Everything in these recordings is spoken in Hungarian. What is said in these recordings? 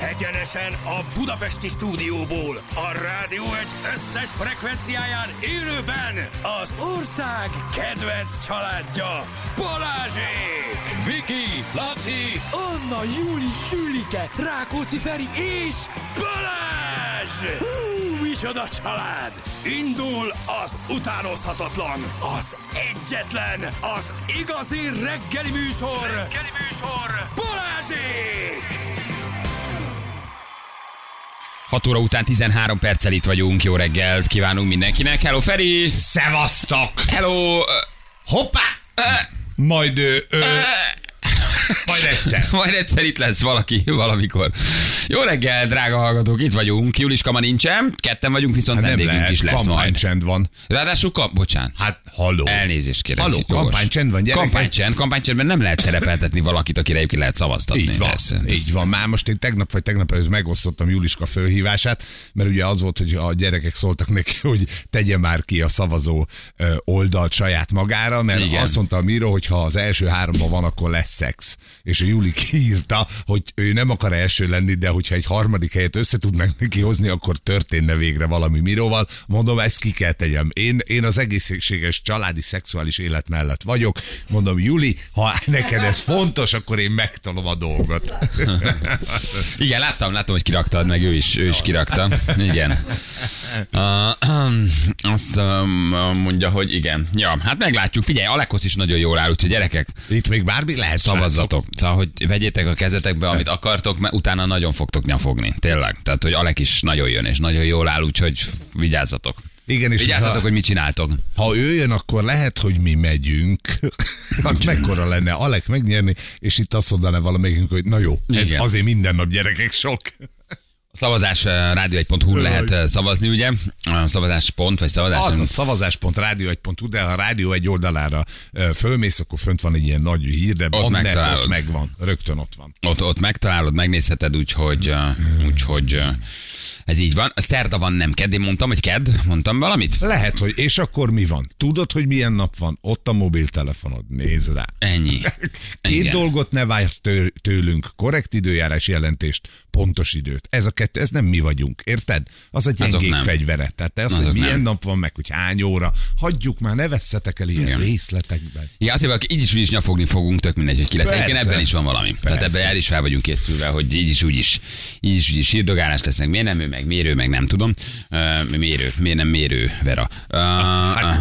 egyenesen a Budapesti stúdióból, a rádió egy összes frekvenciáján élőben az ország kedvenc családja Balázsék! Viki, Laci, Anna, Júli, Sülike, Rákóczi Feri és Balázs! Hú, micsoda család! Indul az utánozhatatlan, az egyetlen, az igazi reggeli műsor! Reggeli műsor! Balázsék! 6 óra után 13 perccel itt vagyunk. Jó reggelt kívánunk mindenkinek. Hello Feri! Szevasztok! Hello! ö, Hoppá! Majd ö, ö, majd egyszer. Majd egyszer itt lesz valaki valamikor. Jó reggel, drága hallgatók, itt vagyunk. Juliska ma nincsen, ketten vagyunk, viszont Hát nem vendégünk is lesz majd. kampánycsend van. Ráadásul, kam- bocsánat. Hát halló. Elnézést kérek. Halló, kampánycsend van, gyerekek. Kampánycsend, kampánycsendben nem lehet szerepeltetni valakit, akire egyébként lehet szavaztatni. Így van, Persze. így van. Már most én tegnap vagy tegnap előtt megosztottam Juliska fölhívását, mert ugye az volt, hogy a gyerekek szóltak neki, hogy tegye már ki a szavazó oldalt saját magára, mert. Igen. azt mondta a Miro, hogy ha az első háromban van, akkor lesz szex. És a Juli kiírta, hogy ő nem akar első lenni, de hogyha egy harmadik helyet össze tudnánk neki hozni, akkor történne végre valami Miroval. Mondom, ezt ki kell tegyem. Én, én az egészséges családi szexuális élet mellett vagyok. Mondom, Juli, ha neked ez fontos, akkor én megtalom a dolgot. Igen, láttam, láttam, hogy kiraktad, meg ő is, ő is kirakta. Igen. Uh, azt uh, mondja, hogy igen. Ja, hát meglátjuk. Figyelj, Alekosz is nagyon jól áll, úgyhogy gyerekek, Itt még bármi lehet. szavazzatok. Szóval, hogy vegyétek a kezetekbe, amit akartok, mert utána nagyon fogtok nyafogni. Tényleg. Tehát, hogy Alek is nagyon jön, és nagyon jól áll, úgyhogy vigyázzatok. Igen, és Vigyázzatok, ha, hogy mit csináltok. ha ő jön, akkor lehet, hogy mi megyünk. az mekkora lenne Alek megnyerni, és itt azt mondaná valamelyikünk, hogy na jó, ez Igen. azért minden nap gyerekek sok. A szavazás uh, rádió1.hu lehet uh, szavazni, ugye? A szavazás pont, vagy szavazás. Az a szavazás.rádió1.hu, de ha a rádió egy oldalára ö, fölmész, akkor fönt van egy ilyen nagy hír, de ott, megtalálod. ott megvan, rögtön ott van. Ott, ott megtalálod, megnézheted, úgyhogy, úgyhogy ez így van. A szerda van, nem kedd. Én mondtam, hogy kedd. Mondtam valamit? Lehet, hogy és akkor mi van? Tudod, hogy milyen nap van? Ott a mobiltelefonod, nézd rá. Ennyi. Két Igen. dolgot ne várj tő- tőlünk, korrekt időjárás jelentést, pontos időt. Ez a kettő, ez nem mi vagyunk, érted? Az a gyengék fegyvere. Tehát az, Azok hogy milyen nem. nap van, meg hogy hány óra, hagyjuk már, ne vesszetek el ilyen Igen. részletekben. Igen, azért vagyok, így is úgy is nyafogni fogunk, tök mindegy, hogy ki lesz. Egyébként ebben is van valami. Tehát Persze. ebben el is fel vagyunk készülve, hogy így is úgy is, így is úgy is sírdogálás lesznek. Miért nem ő, meg mérő, meg nem tudom. Mérő, miért nem mérő, Vera. Hát.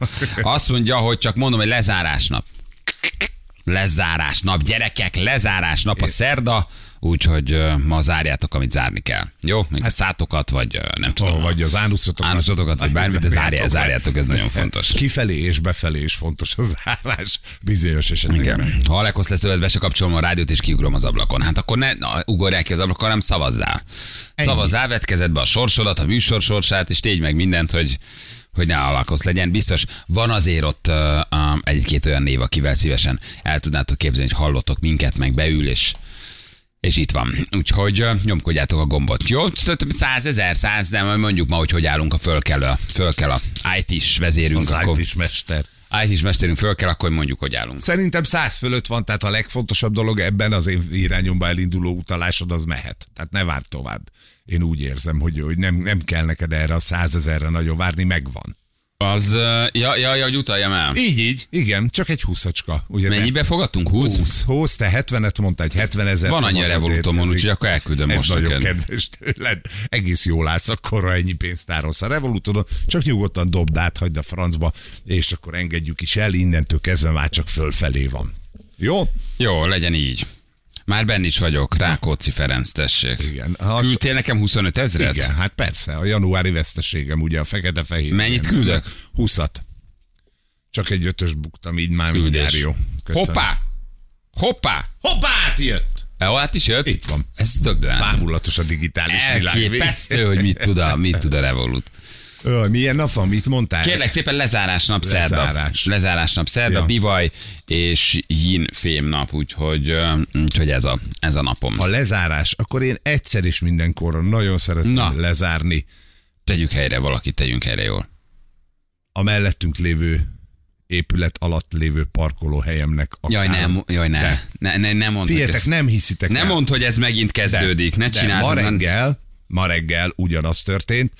Azt mondja, hogy csak mondom, hogy lezárásnap. Lezárásnap, gyerekek, lezárásnap a szerda, úgyhogy uh, ma zárjátok, amit zárni kell. Jó? Még a szátokat, vagy uh, nem tudom. Vagy az ánuszotokat. Ánusotokat, vagy bármit, de zárjá, Zárjátok zárjátok, ez nagyon le. fontos. Kifelé és befelé is fontos az zárás bizonyos esetekben. Igen. Ha Alekosz lesz tőled, be se kapcsolom a rádiót, és kiugrom az ablakon. Hát akkor ne na, ugorjál ki az ablakon, hanem szavazzál. Ennyi. Szavazzál, vedd kezedbe a sorsodat, a műsor sorsát, és tégy meg mindent, hogy hogy ne alakosz legyen. Biztos van azért ott uh, um, egy-két olyan név, akivel szívesen el tudnátok képzelni, hogy hallotok minket, meg beül, és és itt van. Úgyhogy uh, nyomkodjátok a gombot. Jó? Százezer, száz, nem, mondjuk ma, hogy hogy állunk a fölkel a, fölkel a IT-s vezérünk. Az akkor, IT-s mester. IT-s mesterünk fölkel, akkor mondjuk, hogy állunk. Szerintem száz fölött van, tehát a legfontosabb dolog ebben az én irányomba elinduló utalásod az mehet. Tehát ne várd tovább. Én úgy érzem, hogy, hogy nem, nem kell neked erre a százezerre nagyon várni, megvan. Az, ja, ja, ja, hogy utaljam el. Így, így. Igen, csak egy húszacska. Ugye Mennyibe fogadtunk? 20? 20. 20, te 70-et mondta, egy 70 ezer Van annyi Revolutomon, úgyhogy akkor elküldöm Ez most nagyon neked. kedves tőled. Egész jól állsz akkor, ha ennyi pénzt tárolsz a Revolutonon. Csak nyugodtan dobd át, hagyd a francba, és akkor engedjük is el, innentől kezdve már csak fölfelé van. Jó? Jó, legyen így. Már benn is vagyok. Rákóczi Ferenc, tessék. Igen. Ha- Küldtél nekem 25 ezret? Igen, hát persze, a januári veszteségem, ugye a fekete-fehér. Mennyit küldök? 20-at. Csak egy ötös buktam, így már mindjárt jó. Köszönöm. Hoppá! Hoppá! Hoppá, átjött! E, hát is jött? Itt van. Ez többen. Bámulatos a digitális világ. Elképesztő, hogy mit tud a, mit tud a Revolut. Ö, milyen nap van, mit mondtál? Kérlek szépen lezárásnap szerda. Lezárás. Lezárásnap szerda, Ja. bivaj és yin fém nap, úgyhogy, úgyhogy ez, a, ez a napom. A lezárás, akkor én egyszer is mindenkorra nagyon szeretném Na. lezárni Tegyük helyre valakit, tegyünk helyre jól. a mellettünk lévő épület alatt lévő parkolóhelyemnek a Jaj, nem, jaj, ne. De. Ne, ne, ne mondd, Figyeljetek, ez, nem hiszitek ne el. mondd, hogy ez megint kezdődik. Ne De csináld. ma nem- reggel, ma reggel ugyanaz történt,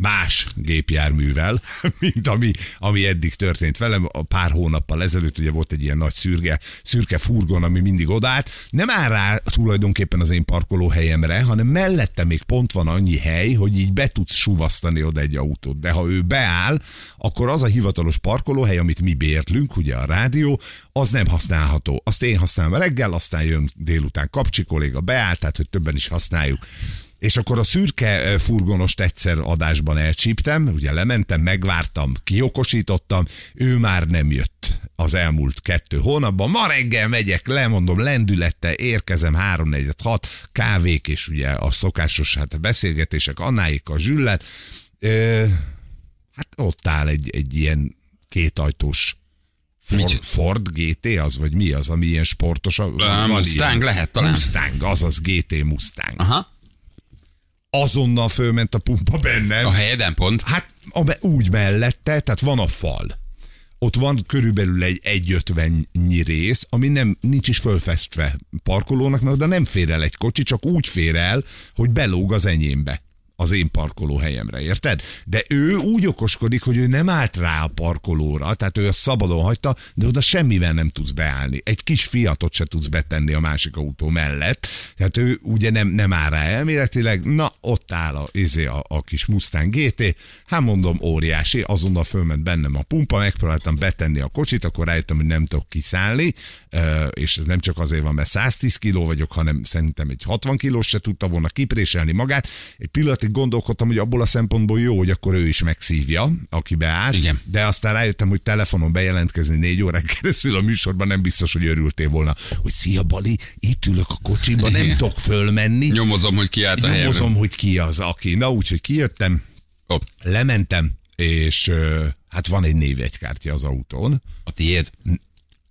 más gépjárművel, mint ami, ami eddig történt velem. A pár hónappal ezelőtt ugye volt egy ilyen nagy szürge, szürke furgon, ami mindig odállt. Nem áll rá tulajdonképpen az én parkolóhelyemre, hanem mellette még pont van annyi hely, hogy így be tudsz suvasztani oda egy autót. De ha ő beáll, akkor az a hivatalos parkolóhely, amit mi bérlünk, ugye a rádió, az nem használható. Azt én használom reggel, aztán jön délután kapcsi kolléga beáll, tehát hogy többen is használjuk. És akkor a szürke furgonost egyszer adásban elcsíptem, ugye lementem, megvártam, kiokosítottam, ő már nem jött az elmúlt kettő hónapban. Ma reggel megyek, lemondom, lendülettel érkezem 3 4 6 kávék, és ugye a szokásos hát beszélgetések Annáikkal, Zsüllel. Ö, hát ott áll egy, egy ilyen kétajtós Ford? Ford GT az, vagy mi az, ami ilyen sportos? van Mustang ilyen. lehet talán. Mustang, azaz GT Mustang. Aha. Azonnal fölment a pumpa bennem. A helyeden pont. Hát a úgy mellette, tehát van a fal. Ott van körülbelül egy 1,50-nyi rész, ami nem, nincs is fölfestve parkolónak, de nem fér el egy kocsi, csak úgy fér el, hogy belóg az enyémbe az én parkolóhelyemre, érted? De ő úgy okoskodik, hogy ő nem állt rá a parkolóra, tehát ő azt szabadon hagyta, de oda semmivel nem tudsz beállni. Egy kis fiatot se tudsz betenni a másik autó mellett, tehát ő ugye nem, nem áll rá elméletileg, na ott áll a, izé a, a kis Mustang GT, hát mondom óriási, azonnal fölment bennem a pumpa, megpróbáltam betenni a kocsit, akkor rájöttem, hogy nem tudok kiszállni, és ez nem csak azért van, mert 110 kiló vagyok, hanem szerintem egy 60 kilós se tudta volna kipréselni magát. Egy pillanatig gondolkodtam, hogy abból a szempontból jó, hogy akkor ő is megszívja, aki beáll. Igen. De aztán rájöttem, hogy telefonon bejelentkezni négy órán keresztül a műsorban nem biztos, hogy örültél volna, hogy szia Bali, itt ülök a kocsiba, nem Igen. tudok fölmenni. Nyomozom, hogy ki állt a. Nyomozom, hogy ki az, aki. Na, úgyhogy kijöttem, Hopp, lementem, és hát van egy névjegykártya az autón, a tiéd.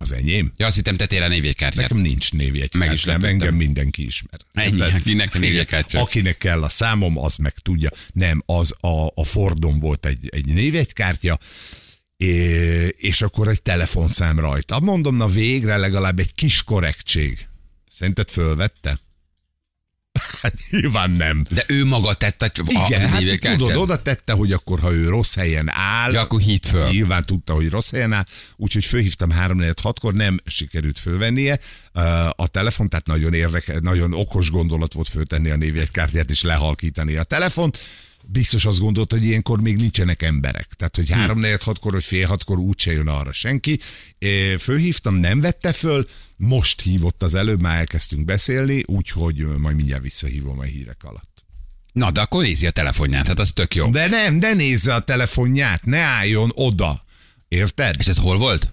Az enyém. Ja, azt hittem tettél a névjegykártyát. Nekem nincs névjegykártya, Meg is nem, engem mindenki ismer. Ennyi, Tehát- hát mindenki névjegykártya. Akinek kell a számom, az meg tudja. Nem, az a, a Fordon volt egy, egy névjegykártya, és akkor egy telefonszám rajta. Mondom, na végre legalább egy kis korrektség. Szerinted fölvette? Hát nyilván nem. De ő maga tette a Igen, hát tudod, oda tette, hogy akkor, ha ő rossz helyen áll, Ja, akkor hívd föl. Nyilván tudta, hogy rossz helyen áll, úgyhogy fölhívtam 3 6 kor nem sikerült fölvennie uh, a telefon, tehát nagyon érdekes, nagyon okos gondolat volt föltenni a névjegykártyát és lehalkítani a telefont. Biztos azt gondolt, hogy ilyenkor még nincsenek emberek. Tehát, hogy 3 4 6 kor vagy fél hatkor úgyse jön arra senki. É, Fölhívtam, nem vette föl, most hívott az előbb, már elkezdtünk beszélni, úgyhogy majd mindjárt visszahívom a hírek alatt. Na, de akkor nézi a telefonját, hát az tök jó. De nem, de nézze a telefonját, ne álljon oda. Érted? És ez hol volt?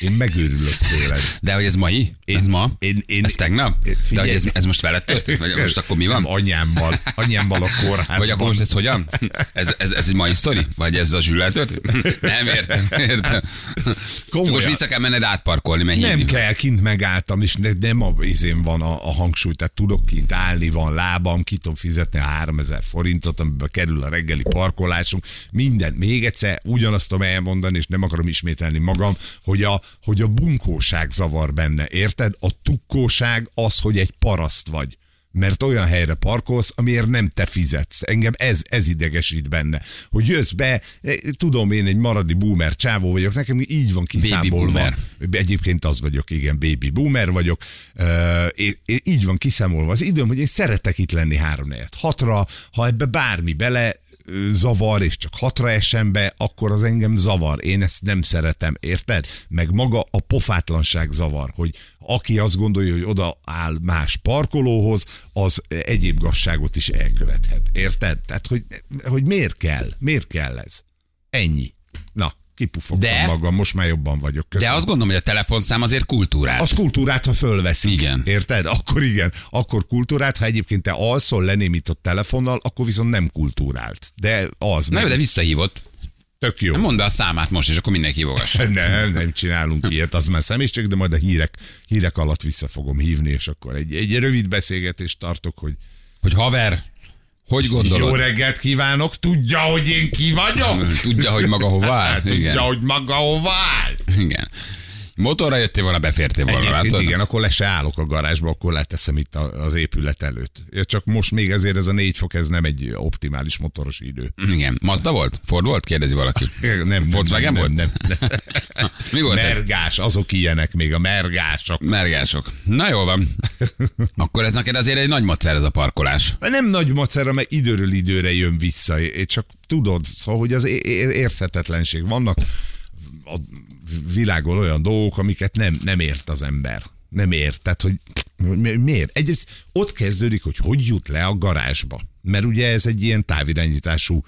Én megőrülök tőled. De hogy ez mai? Én- ez ma? én- én- ez tegnap? én- De figyelj- hogy ez, ez most veled történt? Vagy most akkor mi van? Nem, anyámmal. Anyámmal a kórházban. Vagy akkor most ez hogyan? Ez, ez, ez egy mai sztori? Vagy ez a zsüllel történt? Nem, értem, értem. Komolyan. Most vissza kell menned átparkolni, mert Nem kell, kint megálltam, és ne, nem a izén van a, a hangsúly, tehát tudok kint állni, van lábam, ki tudom fizetni a 3000 forintot, amiben kerül a reggeli parkolásunk, minden. Még egyszer ugyanazt tudom elmondani, és nem akarom ismételni magam, hogy a, hogy a bunkóság zavar benne, érted? A tukkóság az, hogy egy paraszt vagy mert olyan helyre parkolsz, amiért nem te fizetsz. Engem ez, ez idegesít benne. Hogy jössz be, eh, tudom én egy maradi boomer csávó vagyok, nekem így van kiszámolva. boomer. Egyébként az vagyok, igen, baby boomer vagyok. Uh, így van kiszámolva az időm, hogy én szeretek itt lenni 3 hatra, ha ebbe bármi bele zavar, és csak hatra esem be, akkor az engem zavar. Én ezt nem szeretem, érted? Meg maga a pofátlanság zavar, hogy aki azt gondolja, hogy oda áll más parkolóhoz, az egyéb gazságot is elkövethet. Érted? Tehát, hogy, hogy miért kell? Miért kell ez? Ennyi. Na, kipufogtam De- magam, most már jobban vagyok. De Köszönöm. azt gondolom, hogy a telefonszám azért kultúrát. Az kultúrát, ha fölveszik. Igen. Érted? Akkor igen. Akkor kultúrát, ha egyébként te alszol lenémított telefonnal, akkor viszont nem kultúrált. De az Na meg de visszahívott. tök jó. Mondd be a számát most, és akkor mindenki hívogassa. Nem, nem csinálunk ilyet, az már személyiség, de majd a hírek, hírek alatt vissza fogom hívni, és akkor egy, egy rövid beszélgetést tartok, hogy Hogy haver, Hogy Jó gondolod? reggelt kívánok, tudja, hogy én ki vagyok? Tudja, hogy maga hova áll? Tudja, Igen. hogy maga hova áll? Igen. Motorra jöttél volna, befértél volna, Egyébként látod? igen, akkor le se állok a garázsba, akkor leteszem itt az épület előtt. Csak most még ezért ez a négy fok, ez nem egy optimális motoros idő. Igen. Mazda volt? Ford volt? Kérdezi valaki. Nem, nem, Volkswagen nem, volt? Nem, nem, nem. Mi volt ez? Mergás, azok ilyenek még, a mergások. Mergások. Na jól van. Akkor ez neked azért egy nagy macer ez a parkolás. Nem nagy macera, mert időről időre jön vissza. É- Csak tudod, szóval, hogy az érthetetlenség. Vannak a világon olyan dolgok, amiket nem, nem ért az ember. Nem ért. Tehát, hogy mi- miért? Egyrészt ott kezdődik, hogy hogy jut le a garázsba. Mert ugye ez egy ilyen távirányítású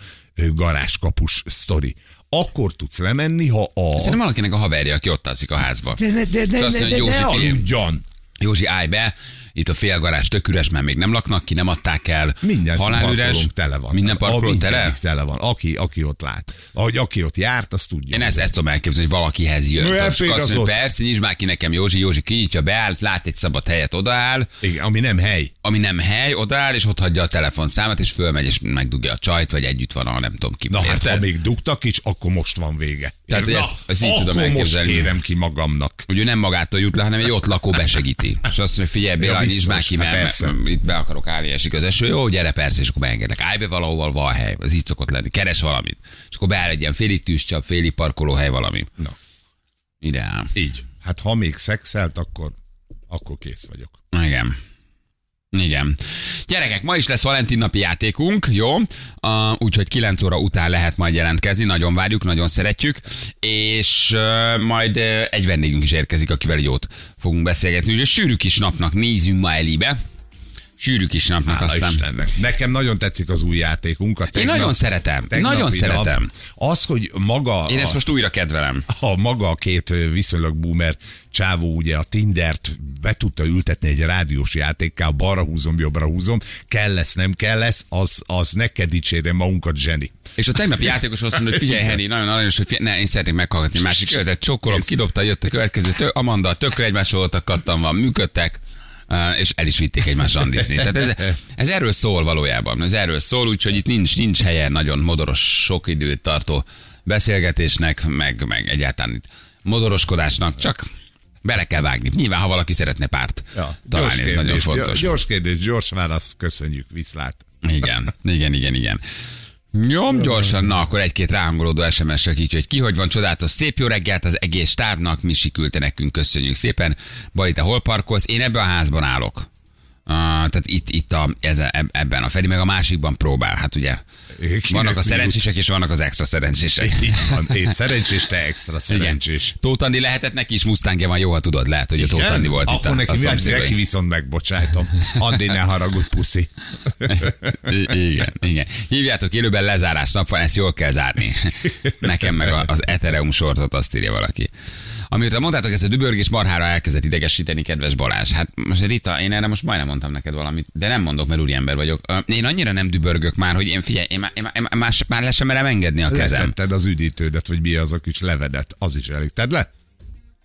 garázskapus sztori. Akkor tudsz lemenni, ha a... Szerintem valakinek a haverja, aki ott alszik a házba. De, de, de, de, Azt de, mondja, de, de, Józsi, figyelj. aludjon! Józsi, állj be, itt a félgarázs tök üres, mert még nem laknak ki, nem adták el. Minden Halálüres. tele van. Minden parkoló A- tele? tele van. Aki, aki ott lát. Ahogy aki ott járt, azt tudja. Én ezt, ezt tudom elképzelni, hogy valakihez jön. No, azt mondja, persze, nyisd már ki nekem Józsi, Józsi kinyitja, beáll, lát egy szabad helyet, odaáll, Igen, ami nem hely. ami nem hely, odaáll, és ott hagyja a telefonszámát, és fölmegy, és megdugja a csajt, vagy együtt van, a nem tudom ki. Na hát, ha még dugtak is, akkor most van vége. Tehát, hogy ezt- ezt így tudom most elképzelni. kérem ki magamnak. hogy ő nem magától jut le, hanem egy ott lakó besegíti. És azt mondja, figyelj, Béla, Nyisd biztos, már ki, mert, itt be akarok állni, esik az eső. Jó, gyere, persze, és akkor beengedek. Állj be valahol, van hely. Az így szokott lenni. Keres valamit. És akkor beáll egy ilyen félig tűzcsap, félig parkolóhely valami. Na, Ideál. így. Hát ha még szexelt, akkor, akkor kész vagyok. Igen. Igen. Gyerekek, ma is lesz Valentin napi játékunk, jó? Uh, úgyhogy 9 óra után lehet majd jelentkezni, nagyon várjuk, nagyon szeretjük, és uh, majd uh, egy vendégünk is érkezik, akivel jót fogunk beszélgetni. Ugye sűrű kis napnak nézünk ma elébe, sűrű kis napnak Hála aztán. Istennek. Nekem nagyon tetszik az új játékunk. A Én tegnap- nagyon szeretem, nagyon szeretem. Az, hogy maga... Én a- ezt most újra kedvelem. ha maga a két viszonylag boomer csávó ugye a Tindert be tudta ültetni egy rádiós játékká, balra húzom, jobbra húzom, kell lesz, nem kell lesz, az, az neked dicsérje magunkat, zseni. És a tegnapi játékos azt mondta, hogy figyelj, Henny, nagyon aranyos, hogy figyelj, ne, én szeretnék meghallgatni másik ötletet, csokkolom, kidobta, jött a következő, tő, Amanda, tökre egymásról voltak, kattan van, működtek, és el is vitték egymást randizni. Tehát ez, ez erről szól valójában, ez erről szól, úgyhogy itt nincs, nincs helye nagyon modoros, sok időt tartó beszélgetésnek, meg, meg egyáltalán itt modoroskodásnak, csak bele kell vágni. Nyilván, ha valaki szeretne párt találni, ez nagyon fontos. Gyors kérdés, gyors válasz, köszönjük, viszlát. Igen, igen, igen, igen. Nyom gyorsan, na akkor egy-két ráhangolódó SMS-ek így, hogy ki hogy van csodálatos. Szép jó reggelt az egész stábnak, Misi küldte nekünk, köszönjük szépen. Bali, te hol parkolsz? Én ebben a házban állok. Uh, tehát itt, itt a, ez, eb- ebben a Feri, meg a másikban próbál. Hát ugye Kinek vannak a szerencsések, és vannak az extra szerencsések. Így van, én szerencsés, te extra szerencsés. Tóth Andi lehetett neki is Mustangja van, jó, ha tudod, lehet, hogy a Tóth Andi volt Akkor itt a, neki, a szomszédai. neki viszont megbocsájtom. Andi, ne haragudj, puszi. Igen, igen. Hívjátok élőben lezárás nap van, ezt jól kell zárni. Nekem meg az Ethereum sortot azt írja valaki. Amióta mondtátok, ez a dübörgés marhára elkezdett idegesíteni, kedves Balázs. Hát most Rita, én erre most majdnem mondtam neked valamit, de nem mondok, mert úriember vagyok. Én annyira nem dübörgök már, hogy én figyelj, én már, én már, már, már le sem merem engedni a kezem. Letetted az üdítődet, vagy mi az a kis levedet, az is elég. Tedd le?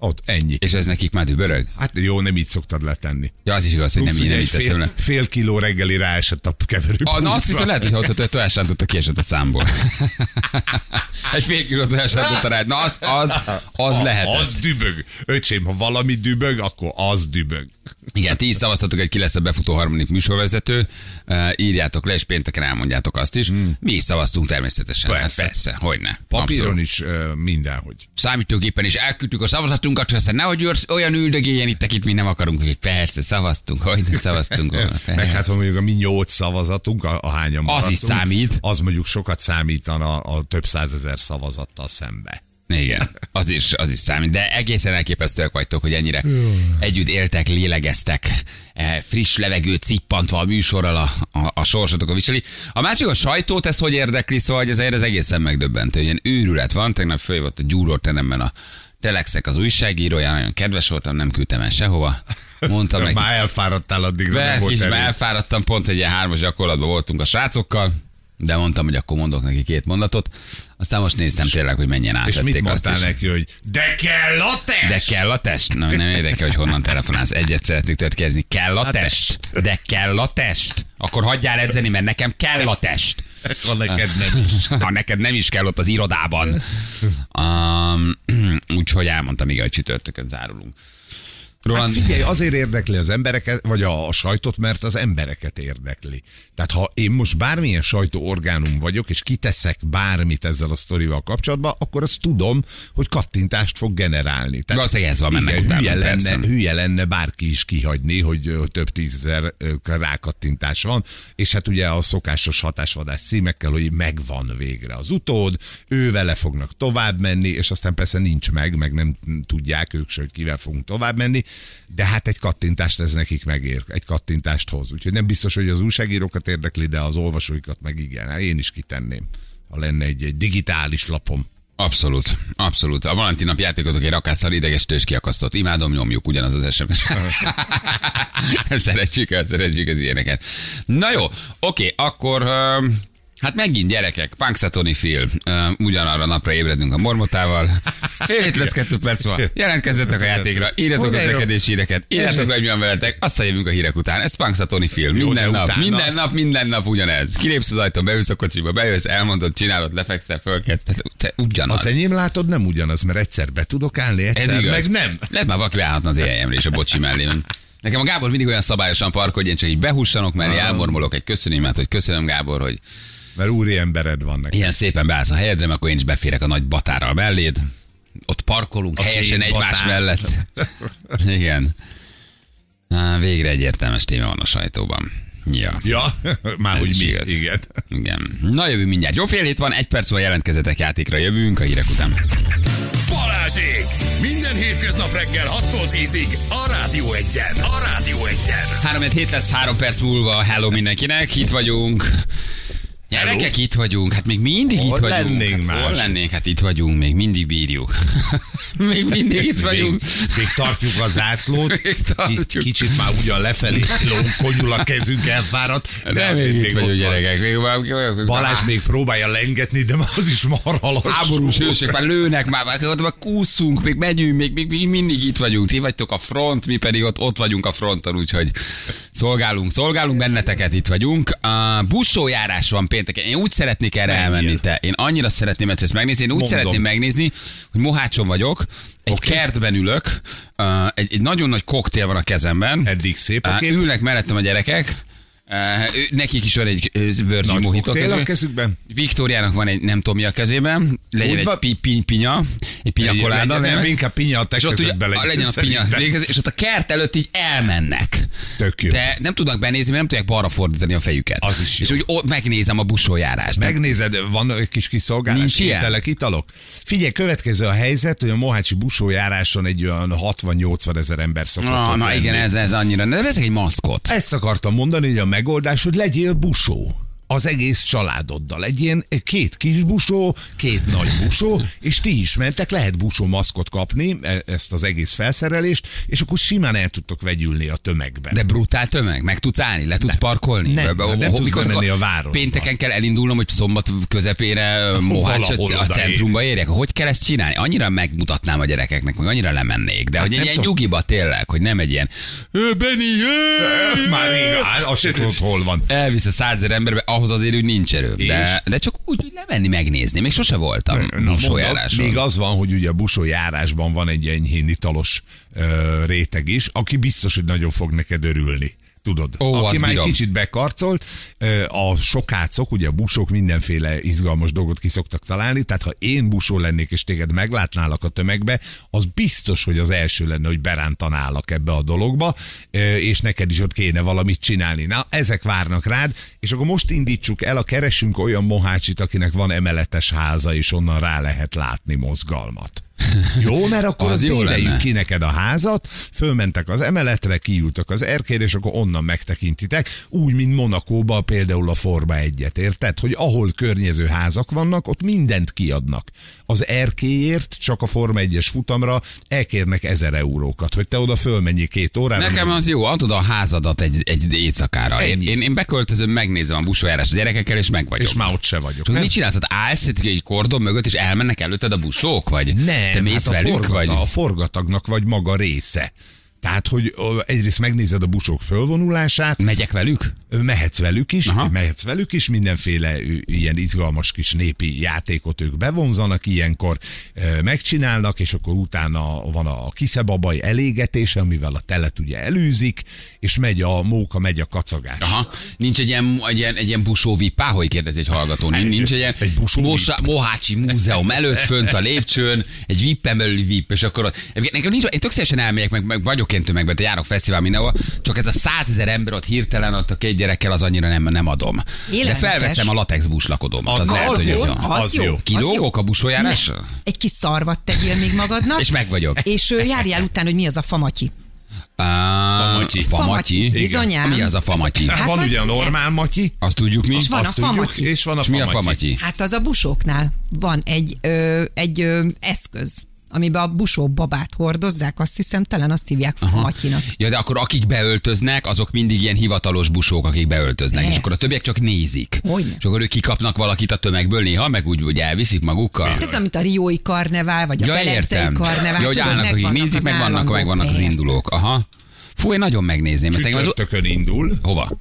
Ott, ennyi. És ez nekik már dübörög? Hát jó, nem így szoktad letenni. Ja, az is igaz, hogy nem, Plusz így nem így teszem le. fél, fél kiló reggeli ráesett a keverő. Ah, na azt viszont lehet, hogy ott a tojás rántotta kiesett a számból. Egy fél kiló tojás rántotta rád. Na az, az, az lehet. Az dübög. Öcsém, ha valami dübög, akkor az dübög. Igen, ti is szavaztatok, hogy ki lesz a befutó harmadik műsorvezető. Uh, írjátok le, és pénteken elmondjátok azt is. Hmm. Mi is szavaztunk természetesen. Persze, Persze. hát persze hogyne. Papíron Abszolút. is uh, mindenhogy. Számítógépen is elküldtük a szavazatunkat, hogy aztán nehogy olyan üldögéljen itt, akit mi nem akarunk, hogy persze, szavaztunk, hogy szavaztunk volna. Meg hát, ha mondjuk a mi nyolc szavazatunk, a, a hányan Az is számít. Az mondjuk sokat számítana a több százezer szavazattal szembe. Igen, az is, az is számít, de egészen elképesztőek vagytok, hogy ennyire együtt éltek, lélegeztek, eh, friss levegő cippantva a műsorral a, a, a sorsotokon viseli. A másik a sajtót, ez hogy érdekli, szóval hogy ez, ez egészen megdöbbentő, ilyen őrület van, tegnap följött a gyúrórteremben a Telexek az újságírója, nagyon kedves voltam, nem küldtem el sehova. Mondtam neki, Már elfáradtál addigra, nem be, volt kis, erő. elfáradtam, pont egy ilyen hármas gyakorlatban voltunk a srácokkal, de mondtam, hogy akkor mondok neki két mondatot. Aztán most néztem tényleg, hogy mennyien És átvették mit azt mondtál is. neki, hogy de kell a test? De kell a test? Na, nem érdekel, hogy honnan telefonálsz. Egyet szeretnék tőled kezdeni. Kell a A test? De kell a test? Akkor hagyjál edzeni, mert nekem kell a test. Ha neked nem is. Ha neked nem is kell ott az irodában. Um, úgyhogy elmondtam, igen, hogy csütörtökön zárulunk. Hát Roland, figyelj, azért érdekli az embereket, vagy a, a sajtot, mert az embereket érdekli. Tehát ha én most bármilyen sajtóorgánum vagyok, és kiteszek bármit ezzel a sztorival kapcsolatban, akkor azt tudom, hogy kattintást fog generálni. Tehát, Valószínűleg ez van, igen, hülye, persze. lenne, hülye lenne bárki is kihagyni, hogy több tízezer rákattintás van, és hát ugye a szokásos hatásvadás címekkel, hogy megvan végre az utód, ő vele fognak tovább menni, és aztán persze nincs meg, meg nem tudják ők se, hogy kivel fogunk tovább menni, de hát egy kattintást ez nekik megér, egy kattintást hoz. Úgyhogy nem biztos, hogy az újságírókat érdekli, de az olvasóikat meg igen. Hát Én is kitenném, ha lenne egy, egy digitális lapom. Abszolút, abszolút. A Valentin nap játékotok egy rakásszal idegesítő és kiakasztott. Imádom, nyomjuk ugyanaz az SMS. szeretjük, szeretjük az ilyeneket. Na jó, oké, akkor ö, hát megint gyerekek, Punxsutawney film. Ugyanarra napra ébredünk a mormotával. Fél hét lesz kettő perc van. Jelentkezzetek a játékra, írjatok jó. rekedés híreket, írjatok hogy mi van veletek, aztán jövünk a hírek után. Ez Punxsutawney film. Minden de nap, utána? minden nap, minden nap ugyanez. Kilépsz az ajtón, beülsz a kocsiba, bejössz, elmondod, csinálod, lefekszel, fölkedsz. Tehát te ugyanaz. Az enyém látod nem ugyanaz, mert egyszer be tudok állni, Ez egyszer igaz. meg nem. Lehet már valaki beállhatna az éjjelmre és a bocsi mellé. Nekem a Gábor mindig olyan szabályosan parkol, hogy én csak így behussanok mellé, elmormolok egy köszönémet, hogy köszönöm Gábor, hogy Mert úri embered van neki. ilyen szépen beállsz a helyedre, mert akkor én is beférek a nagy batárral melléd. Ott parkolunk A helyesen egymás batár. mellett. Igen. Á, végre egy értelmes téma van a sajtóban. Ja. Ja, már Ez hogy mi, igaz. igen. Igen. Na jövünk mindjárt. Jó fél hét van, egy perc van jelentkezetek játékra jövünk a hírek után. Balázsék! Minden hétköznap reggel 6-tól 10-ig a Rádió Egyen. A Rádió Egyen. 3 hét lesz, 3 perc múlva. Hello mindenkinek, itt vagyunk. Gyerekek, itt vagyunk. Hát még mindig Hol itt vagyunk. lennénk hát, hol más? lennénk? Hát itt vagyunk, még mindig bírjuk. még mindig itt vagyunk. Még, még tartjuk a zászlót, Még tartjuk. Ki, kicsit már ugyan lefelé lonkonyul a kezünk elfáradt, de, De azért még itt vagyunk, gyerekek. Még, még, Balázs még próbálja lengetni, de az is marha lassú. Háborús hősök, már lőnek, már, már, ott már kúszunk, még megyünk, még, még, még mindig itt vagyunk. Ti vagytok a front, mi pedig ott, ott vagyunk a fronton, úgyhogy szolgálunk, szolgálunk benneteket, itt vagyunk. A buszójárás van pénteken. Én úgy szeretnék erre Menjél. elmenni, te. Én annyira szeretném ezt megnézni. Én úgy Mondom. szeretném megnézni, hogy Mohácson vagyok, egy Oké. kertben ülök, uh, egy, egy nagyon nagy koktél van a kezemben. Eddig szép a Uh, kép. ülnek mellettem a gyerekek. Uh, ő- nekik is van egy Virgin Nagy Mojito a kezükben. kezükben. Viktóriának van egy nem tudom mi a kezében, legyen Úgy egy van. pi, pi, pinya, egy pinya koláda, Legyen, nem, inkább pinya a és ott ugye, legyen, legyen a pinya, végez, és ott a kert előtt így elmennek. Tök jó. De nem tudnak benézni, mert nem tudják balra fordítani a fejüket. Az is És jó. úgy ott megnézem a busójárást. De Megnézed, van egy kis kiszolgálás, Nincs ilyen? ételek, italok? Figyelj, következő a helyzet, hogy a Mohácsi busójáráson egy olyan 60-80 ezer ember szokott Na, na igen, ez, ez annyira. De veszek egy maszkot. Ezt akartam mondani, hogy a megoldás, hogy legyél busó az egész családoddal. Egy ilyen két kis busó, két nagy busó, és ti is mentek, lehet busó maszkot kapni, e- ezt az egész felszerelést, és akkor simán el tudtok vegyülni a tömegben. De brutál tömeg, meg tudsz állni, le tudsz parkolni. Nem, Be- nem tudsz bemenni a városba. Pénteken kell elindulnom, hogy szombat közepére Mohács Valahol a centrumba érjek. Hogy kell ezt csinálni? Annyira megmutatnám a gyerekeknek, meg annyira lemennék. De hogy egy ilyen nyugiba tényleg, hogy nem egy ilyen "Ö, Benni, ö!" Már áll, azt sem tudod, hol van. elvisz a százezer emberbe, ahhoz azért úgy nincs erő. De, de csak úgy, hogy lemenni, megnézni. Még sose voltam busójáráson. Még az van, hogy ugye a busójárásban van egy enyhén italos ö, réteg is, aki biztos, hogy nagyon fog neked örülni. Tudod, Ó, aki már egy kicsit bekarcolt, a sokácok, ugye a busok mindenféle izgalmas dolgot ki szoktak találni, tehát ha én busó lennék és téged meglátnálak a tömegbe, az biztos, hogy az első lenne, hogy berántanálak ebbe a dologba, és neked is ott kéne valamit csinálni. Na, ezek várnak rád, és akkor most indítsuk el, a keresünk olyan mohácsit, akinek van emeletes háza, és onnan rá lehet látni mozgalmat. Jó, mert akkor Az az, béreljük ki neked a házat, fölmentek az emeletre, kiültök az erkére, és akkor onnan megtekintitek, úgy, mint Monakóban például a Forma egyet, érted? Hogy ahol környező házak vannak, ott mindent kiadnak. Az erkéért csak a Forma 1-es futamra elkérnek ezer eurókat, hogy te oda fölmenjél két órára. Nekem az jó, adod a házadat egy, egy éjszakára. Én, Ennyi. én, én beköltözöm, megnézem a busójárás a gyerekekkel, és meg vagyok. és már ott se vagyok. Csak mit csinálsz? Hát állsz egy- egy kordon mögött, és elmennek előtted a busók? Vagy Nem, te mész hát a, velük? forgata, Vagy? a forgatagnak vagy maga része. Tehát, hogy egyrészt megnézed a busók fölvonulását, Megyek velük? Mehetsz velük is, Aha. mehetsz velük is, mindenféle ilyen izgalmas kis népi játékot ők bevonzanak, ilyenkor megcsinálnak, és akkor utána van a kiszebabaj elégetése, amivel a telet ugye elűzik, és megy a móka, megy a kacagás. Aha. Nincs egy ilyen, egy ilyen, egy ilyen busó vipá, hogy kérdezi egy hallgató. Nincs, egy ilyen Egy Mosa, Mohácsi múzeum előtt, fönt a lépcsőn, egy vippen belüli vip, és akkor ott. Nekem nincs, én tök elmegyek, meg, meg vagyok én tömegben, járok fesztivál mindenhol, csak ez a százezer ember ott hirtelen ott a két gyerekkel az annyira nem, nem adom. De Élelmetes. felveszem a latex buslakodómat. Az, Az- lehet, az hogy jó. ez jó. Az, Az jó. jó. az Kilógok a busójárásra? Ne. Egy kis szarvat tegyél még magadnak. És meg vagyok. És járjál után, hogy mi az a famatyi. Famatyi. Famatyi. Bizonyám. Mi az a famatyi? Hát Hát van vagy- ugye a normál matyi, Azt tudjuk mi? És van a azt tudjuk, famatyi. és van a És mi a famatyi. famatyi? Hát az a busóknál van egy, ö, egy ö, eszköz, amiben a busó babát hordozzák, azt hiszem, talán azt hívják famatyinak. Ja, de akkor akik beöltöznek, azok mindig ilyen hivatalos busók, akik beöltöznek. És Persze. akkor a többiek csak nézik. Hogyne. És akkor ők kikapnak valakit a tömegből néha, meg úgy, úgy elviszik magukkal. Hát ez mint a Riói karnevál, vagy a Ja, Velencei értem. karnevál. Ja, hogy állnak, akik nézik, meg vannak, meg vannak az indulók. Aha. Fú, én nagyon megnézném. Csütörtökön indul. Hova?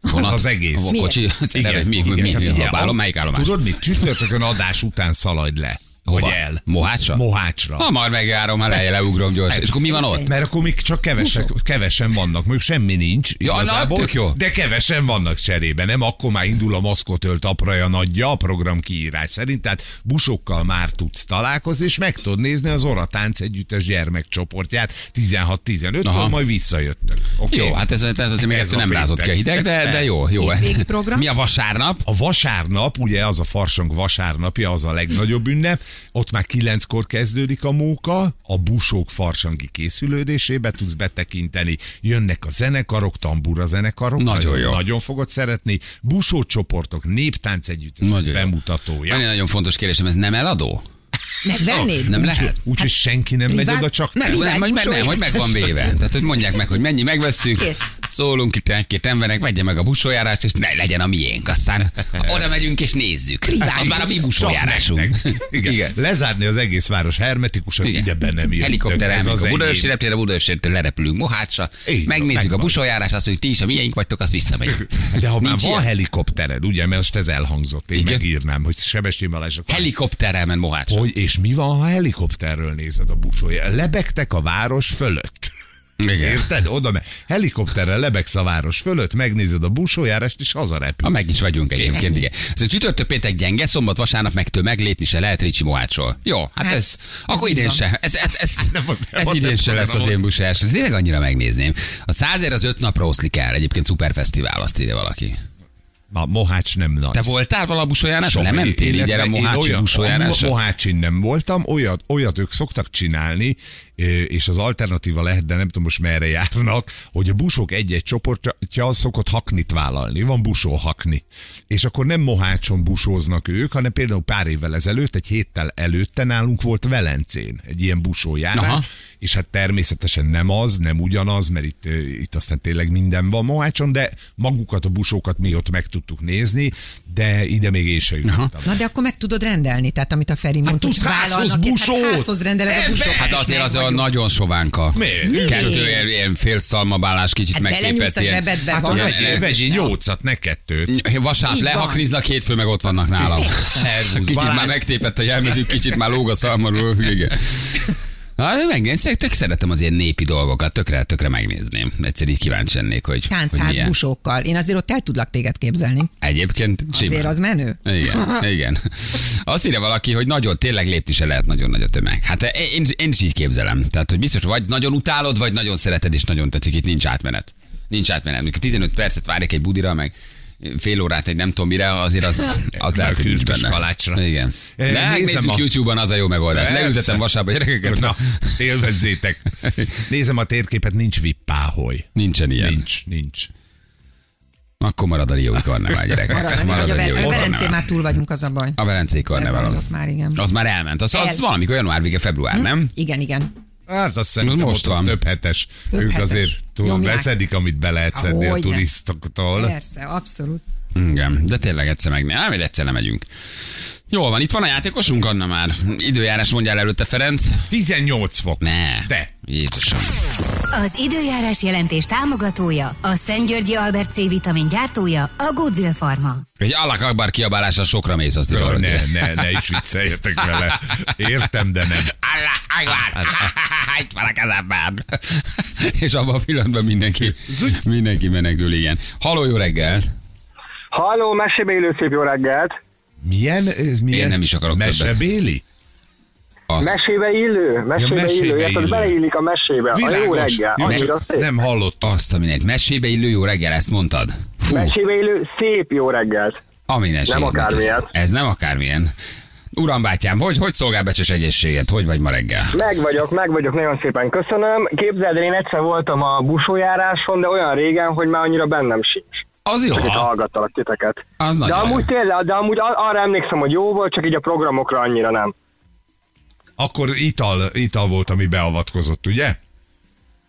Vonat? Az egész. Hova? Kocsi? Igen, mi, mi, igen, mi, tehát mi, figyelj, mi, állom, melyik állomás? Tudod mit? Csütörtökön adás után szaladj le. Hova? Vagy el. Mohácsra? Mohácsra. Hamar megjárom, ha lejjel leugrom gyorsan. És akkor mi van ott? Mert akkor még csak kevesek, kevesen vannak, még semmi nincs. Ja, na, tök jó. De kevesen vannak cserébe, nem? Akkor már indul a maszkotölt apraja nagyja a program kiírás szerint, tehát busokkal már tudsz találkozni, és meg tudod nézni az Oratánc együttes gyermekcsoportját 16-15-től, Aha. majd visszajöttek. Okay? Jó, hát ez, ez azért még Ez nem rázott ki a hideg, de, de jó, jó. Program? Mi a vasárnap? A vasárnap, ugye az a farsang vasárnapja, az a legnagyobb ünnep, ott már kilenckor kezdődik a móka, a busók farsangi készülődésébe tudsz betekinteni, jönnek a zenekarok, tambura zenekarok, Nagyon jó. nagyon fogod szeretni, busó csoportok, néptánc együttes Nagyon bemutatója. Van egy nagyon fontos kérdésem, ez nem eladó? Megvennéd? Nem Úgy- lehet? Úgyhogy senki nem megy privát- oda, csak te. nem, hogy meg, nem, hogy meg van véve. Tehát, hogy mondják meg, hogy mennyi megvesszük, Kész. szólunk itt egy-két embernek, vegye meg a busójárást, és ne legyen a miénk. Aztán oda megyünk és nézzük. Privát. Az már a mi busójárásunk. Igen. Igen. Lezárni az egész város hermetikusan, ide be nem jön. Helikopter Ez az a. Budaörsi reptére, Budaörsiről lerepülünk Mohácsra, megnézzük a busójárást, azt mondjuk, ti is a miénk vagytok, azt visszamegyünk. De ha már van helikoptered, ugye, mert most ez elhangzott, én Igen. megírnám, hogy Sebestyén Balázs Helikopterrel ment Mohácsra. Hogy, és mi van, ha helikopterről nézed a busója? Lebegtek a város fölött. Igen. Érted? Oda me- helikopterrel lebegsz a város fölött, megnézed a busójárást, és hazarepülsz. Ha meg is vagyunk egyébként, igen. Szóval csütörtök péntek gyenge, szombat, vasárnap meg tömeg, lépni se lehet Ricsi Mohácsról. Jó, hát, Hát, ez, akkor így idén se. Ez, ez, ez, Nem, az nem, ez idén nem se lesz az én busás. Ez tényleg annyira megnézném. A százer az öt napra oszlik el. Egyébként szuperfesztivál, azt írja valaki. A Mohács nem nagy. Te voltál vala? Soha. Nem mentél így erre Mohácsi olyan- busójárásra? a Mohácsin nem voltam, olyat, olyat ők szoktak csinálni, és az alternatíva lehet, de nem tudom most merre járnak, hogy a busok egy-egy csoportja az szokott haknit vállalni. Van busó hakni. És akkor nem Mohácson busóznak ők, hanem például pár évvel ezelőtt, egy héttel előtte nálunk volt Velencén egy ilyen busójárás, Aha. és hát természetesen nem az, nem ugyanaz, mert itt, itt aztán tényleg minden van Mohácson, de magukat a busókat mi ott meg tudtuk nézni, de ide még én se jutottam. Na de akkor meg tudod rendelni, tehát amit a Feri mondta, tudsz hogy házhoz vállalnak, busót? Hát házhoz rendeled a busót. Hát azért az a vagyunk. nagyon sovánka. Miért? Kettő ilyen, ilyen fél szalmabálás, kicsit Hát belenyúlsz megtépett a ilyen. Hát vegyél, nyolcat, ne kettőt. Vasárnap lehakniznak, hétfő meg ott vannak nálam. Kicsit már megtépett a jelmezük, kicsit már lóg a szalmarul. Igen. Hát megnézem, tök szeretem az ilyen népi dolgokat, tökre, tökre megnézném. Egyszer így kíváncsi lennék, hogy, hogy Táncház milyen. busókkal. Én azért ott el tudlak téged képzelni. Egyébként simán. Azért az menő. Igen, igen. Azt írja valaki, hogy nagyon, tényleg lépni se lehet nagyon nagy a tömeg. Hát én, én is így képzelem. Tehát, hogy biztos vagy nagyon utálod, vagy nagyon szereted, és nagyon tetszik, itt nincs átmenet. Nincs átmenet. Mikor 15 percet várják egy budira, meg fél órát egy nem tudom mire, azért az, az lehet, hogy benne. kalácsra. Igen. Eh, nézem nézzük a- YouTube-on, az a jó megoldás. Leültetem vasárba gyerekeket. Na, élvezzétek. Nézem a térképet, nincs vippáholy. Nincsen ilyen. Nincs, nincs. Akkor marad a Riói karnevál, gyerekek. Marad, Marad a, a a Velencé már túl vagyunk, az a baj. A Velencei Ez karnevál. már, igen. Az már elment. Az, az El- valamikor január vége, február, nem? Igen, igen. Hát azt most ott az van. több hetes. Több ők hetes. azért túl Nyomják. beszedik, amit be lehet szedni a Hogyne. turistoktól. Persze, abszolút. Igen, de tényleg egyszer meg nem, egyszer nem megyünk. Jól van, itt van a játékosunk, Anna már. Időjárás mondjál előtte, Ferenc. 18 fok. Ne. De. Jézusom. Az időjárás jelentés támogatója, a Szentgyörgyi Albert C vitamin gyártója, a Goodwill Pharma. Egy Allah Akbar kiabálással sokra mész, azt írod. ne, ne, ne is vicceljetek vele. Értem, de nem. Allah Akbar! Itt van a kezemben! És abban a pillanatban mindenki, mindenki menekül, igen. Haló, jó reggel! Halló, mesébe élő szép jó reggelt! Milyen? Ez milyen? Én nem is akarok többet. Mesebéli? Az, Mesébe illő, mesébe, Ja, mesébe illő, illő. beleillik a mesébe. A jó reggel, Jó, annyira szép. nem hallottam. azt a mindent. Mesébe illő jó reggel, ezt mondtad? Fú, Mesébe illő szép jó reggelt. a mindenség. Nem akármilyen. Ez nem akármilyen. Uram bátyám, hogy, hogy szolgál becses egészséget? Hogy vagy ma reggel? Meg vagyok, meg vagyok, nagyon szépen köszönöm. Képzeld, el, én egyszer voltam a busójáráson, de olyan régen, hogy már annyira bennem sincs. Az jó. Itt hallgattalak titeket. Az De amúgy jó. tényleg, de amúgy arra emlékszem, hogy jó volt, csak így a programokra annyira nem. Akkor ital, ital volt, ami beavatkozott, ugye?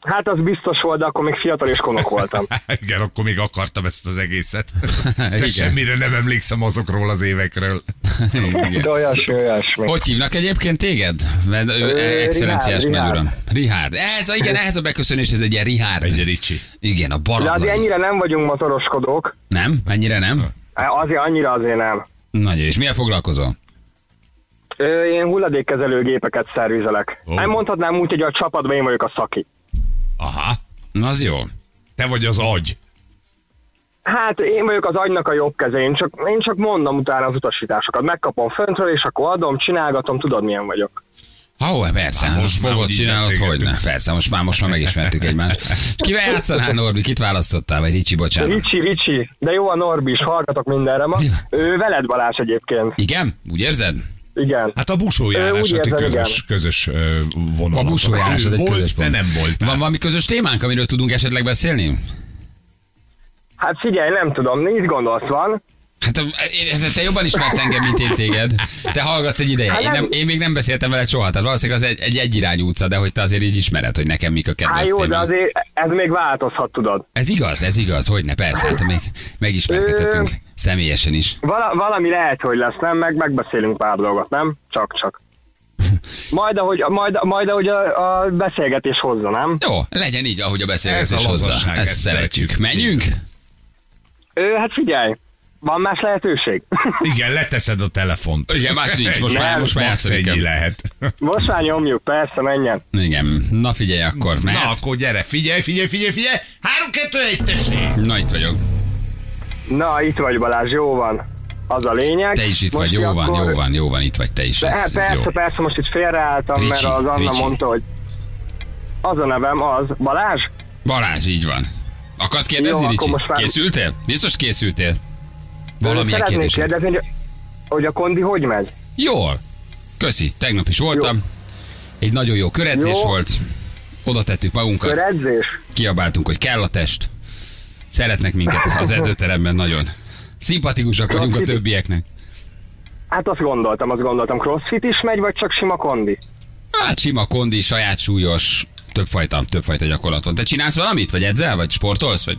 Hát az biztos volt, de akkor még fiatal és konok voltam. Igen, akkor még akartam ezt az egészet. De Igen. semmire nem emlékszem azokról az évekről. Igen. De olyasmi, olyasmi. Hogy hívnak egyébként téged? Mert ő Ö, excellenciás nagyuram. Richard. Ez, igen, ehhez a beköszönés, ez egy ilyen Richard. Egy ricsi. Igen, a De azért baratlan. ennyire nem vagyunk motoroskodók. Nem? Mennyire nem? Azért annyira azért nem. Nagyon, és milyen foglalkozol? Én hulladékkezelőgépeket szervizelek. Ó. Oh. Nem mondhatnám úgy, hogy a csapatban én vagyok a szaki. Aha. Na, az jó. Te vagy az agy. Hát én vagyok az agynak a jobb keze, én csak, én csak mondom utána az utasításokat. Megkapom föntről, és akkor adom, csinálgatom, tudod milyen vagyok. Ha, ó, persze, Már most, fogod, csinálod, hogy beszélgetünk. ne. Persze, most már, most már megismertük egymást. És Kivel játszanál, Norbi? Kit választottál? Vagy Ricsi, bocsánat. Ricsi, Ricsi, de jó a Norbi is, hallgatok mindenre ma. Ő veled Balázs egyébként. Igen? Úgy érzed? Igen. Hát a busójárás a ti érzem, közös, közös vonal. A busójárás az egy volt, közös te pont. nem voltál. Van valami közös témánk, amiről tudunk esetleg beszélni? Hát figyelj, nem tudom, mit gondolsz, van? Hát te jobban ismersz engem, mint én téged. Te hallgatsz egy ideje. Hát Én, nem, én még nem beszéltem veled soha, tehát valószínűleg az egy, egy egyirányú utca, de hogy te azért így ismered, hogy nekem mik a kedvenc Hát jó, de azért ez még változhat, tudod. Ez igaz, ez igaz, hogy ne, persze, hát még megismerkedhetünk személyesen is. Vala, valami lehet, hogy lesz, nem? Meg megbeszélünk pár dolgot, nem? Csak-csak. Majd ahogy, majd, majd ahogy a, a beszélgetés hozza, nem? Jó, legyen így, ahogy a beszélgetés Ez a hozzá. lazaság, Ezt ezt szeretjük. szeretjük. Menjünk? Ö, hát figyelj, van más lehetőség? Igen, leteszed a telefont. Igen, más nincs, most már, most már játszani ennyi lehet. Most már nyomjuk, persze, menjen. Igen, na figyelj akkor, Na, mehet? akkor gyere, figyelj, figyelj, figyelj, figyelj! Három, kettő, egy, tessék! Na, itt vagyok. Na, itt vagy Balázs, jó van. Az a lényeg. Te is itt Most vagy, jó van, akkor- jó van, jó van, itt vagy te is. De, Ez, hát ez persze, jó. persze, most itt félreálltam, mert Ricsi, az Anna Ricsi. mondta, hogy az a nevem az. Balázs? Balázs, így van. Akarsz kérdezni, Jó, akkor Ricsi? most már- Készültél? Biztos készültél? Valamilyen kérdés. kérdezni, hogy, hogy a kondi hogy megy? Jól. Köszi. Tegnap is voltam. Egy nagyon jó köredzés Jó. volt. Oda tettük magunkat. Köredzés? Kiabáltunk, hogy kell a test. Szeretnek minket az edzőteremben nagyon. Szimpatikusak vagyunk a többieknek. Hát azt gondoltam, azt gondoltam. Crossfit is megy, vagy csak sima kondi? Hát sima kondi, saját súlyos, többfajta, többfajta gyakorlat van. Te csinálsz valamit? Vagy edzel? Vagy sportolsz? Vagy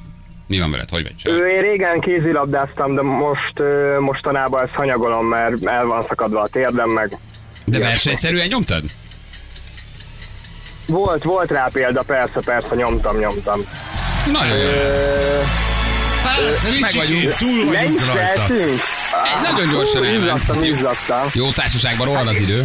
mi van veled? Hogy vagy? Ő, én régen kézilabdáztam, de most mostanában ezt hanyagolom, mert el van szakadva a térdem meg. De versenyszerűen nyomtad? Volt, volt rá példa, persze, persze, nyomtam, nyomtam. Nagyon jó. Ö, Hát, meg vagyunk. túl vagyunk rajta. Ez nagyon gyorsan elment. Izzadtam, izzadtam. Jó társaságban rohan az idő.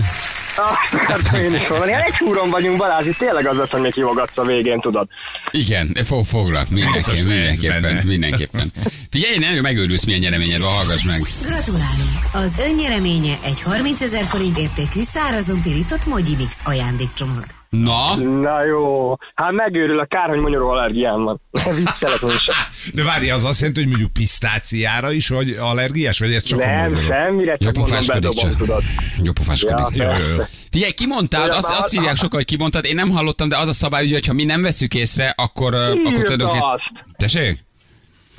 Azt akartam én is mondani. Hát egy húron vagyunk, Balázs, itt tényleg az lesz, hogy még hívogatsz a végén, tudod. Igen, fog, foglak, mindenképpen, mindenképpen, mindenképpen. Figyelj, nem, megőrülsz, milyen nyereményed van, hallgass meg. Gratulálunk! Az önnyereménye egy 30 ezer forint értékű szárazon pirított Mogyi Mix ajándékcsomag. Na, Na jó, hát megőrül a kár, hogy magyarul allergiám van. Viccelek sem. De várj, az azt jelenti, hogy mondjuk pisztáciára is vagy allergiás, vagy ez csak a Nem, magyarul? semmire, csak mondom, bedobom, csak. tudod. Jó pofáskodik. Ja, Jó, jó, jó. Figyelj, kimondtad, azt, azt írják sokan, hogy kimondtad, én nem hallottam, de az a szabály, ugye, hogy ha mi nem veszük észre, akkor, akkor tulajdonképpen... azt. Tessék?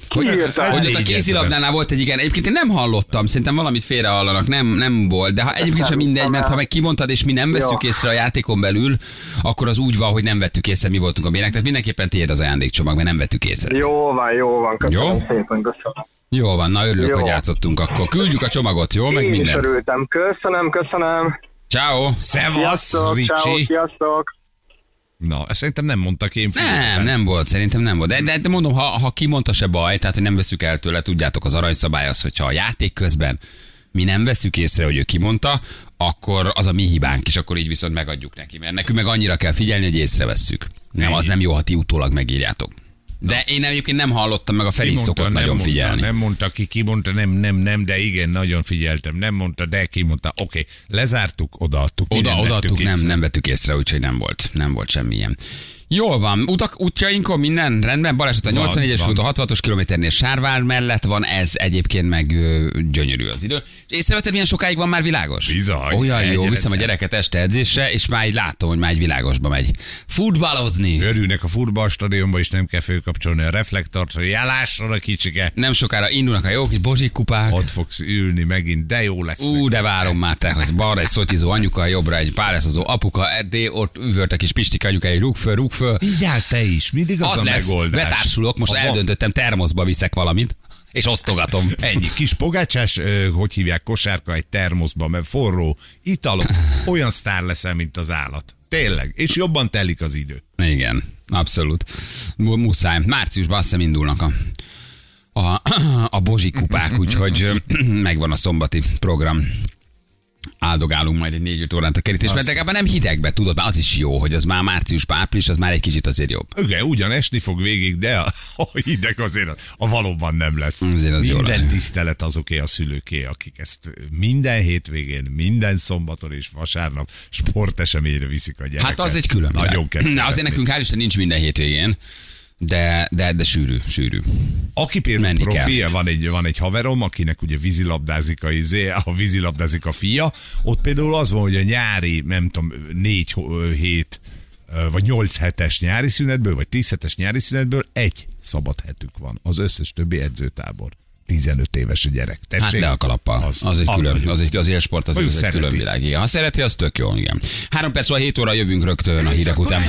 Hogy, Írta. hogy ott a kézilabdánál volt egy igen, egyébként én nem hallottam, szerintem valamit félre hallanak, nem, nem volt, de ha egyébként sem mindegy, mert ha meg kimondtad, és mi nem veszük Jó. észre a játékon belül, akkor az úgy van, hogy nem vettük észre, mi voltunk a bérek, tehát mindenképpen tiéd az ajándékcsomag, mert nem vettük észre. Jó van, jó van, köszönöm Jó? szépen, köszönöm. Jó van, na örülök, Jó. hogy játszottunk akkor. Küldjük a csomagot, jó? Meg Én is minden. örültem, köszönöm, köszönöm. Ciao. Szevasz, Sziasztok, ciao, Ricsi. sziasztok. Na, ezt szerintem nem mondtak én Nem, figyeltem. nem volt, szerintem nem volt. De, de, de mondom, ha, ha kimondta se baj, tehát hogy nem veszük el tőle, tudjátok, az aranyszabály az, hogyha a játék közben mi nem veszük észre, hogy ő kimondta, akkor az a mi hibánk, és akkor így viszont megadjuk neki. Mert nekünk meg annyira kell figyelni, hogy észrevesszük. Nem, az nem jó, ha ti utólag megírjátok. De én egyébként nem hallottam, meg a Feri mondta, szokott nem nagyon mondta, figyelni. Nem mondta ki, ki mondta, nem, nem, nem, de igen, nagyon figyeltem. Nem mondta, de ki mondta. Oké, okay, lezártuk, odaadtuk. Oda, nem odaadtuk, nem, nem vettük észre, úgyhogy nem volt, nem volt semmilyen. Jól van, utak, útjainkon minden rendben, baleset a Van, 84-es van. út a 66-os kilométernél Sárvár mellett van, ez egyébként meg ö, gyönyörű az idő. És észrevetted, milyen sokáig van már világos? Bizony, Olyan jó, viszem a gyereket este edzésre, és már így látom, hogy már egy világosba megy. Futballozni. Örülnek a futballstadionba, és nem kell fölkapcsolni a reflektort, hogy jelásson a kicsike. Nem sokára indulnak a jó kis bozsik kupák. Ott fogsz ülni megint, de jó lesz. Ú, de várom már te, hogy balra egy szotizó anyuka, jobbra egy páreszozó apuka, de ott üvölt a kis Pistika anyuka, egy rúg föl, rúg föl. Vigyál te is, mindig az, Az a lesz, megoldás. betársulok, most van- eldöntöttem, termoszba viszek valamit, és osztogatom. Ennyi kis pogácsás, hogy hívják, kosárka egy termoszba, mert forró, italok, olyan sztár leszel, mint az állat. Tényleg, és jobban telik az idő. Igen, abszolút. Mu- Muszáj. Márciusban azt hiszem indulnak a, a, a Bozsi kupák, úgyhogy megvan a szombati program. Áldogálunk majd egy négy-öt órát a kerítésben, de legalább nem hidegbe, tudod, már az is jó, hogy az már március, április, az már egy kicsit azért jobb. Igen, ugyan esni fog végig, de a, a hideg azért a valóban nem lesz. Azért az jó minden lesz. tisztelet azoké a szülőké, akik ezt minden hétvégén, minden szombaton és vasárnap sporteseményre viszik a gyereket. Hát az egy külön. Nagyon kell Na, azért nekünk hál' Isten nincs minden hétvégén, de, de, de sűrű, sűrű. Aki például Menni profi, kell. van egy, van egy haverom, akinek ugye vízilabdázik a, izé, a vízilabdázik a fia, ott például az van, hogy a nyári, nem tudom, négy hét vagy nyolc hetes nyári szünetből, vagy tíz hetes nyári szünetből egy szabad hetük van. Az összes többi edzőtábor. 15 éves a gyerek. Tessék? Hát le a kalappal. Az, az egy külön, az egy, az élsport, az, az egy külön világ. Igen. Ha szereti, az tök jó, igen. Három perc, 7 óra jövünk rögtön a hírek után.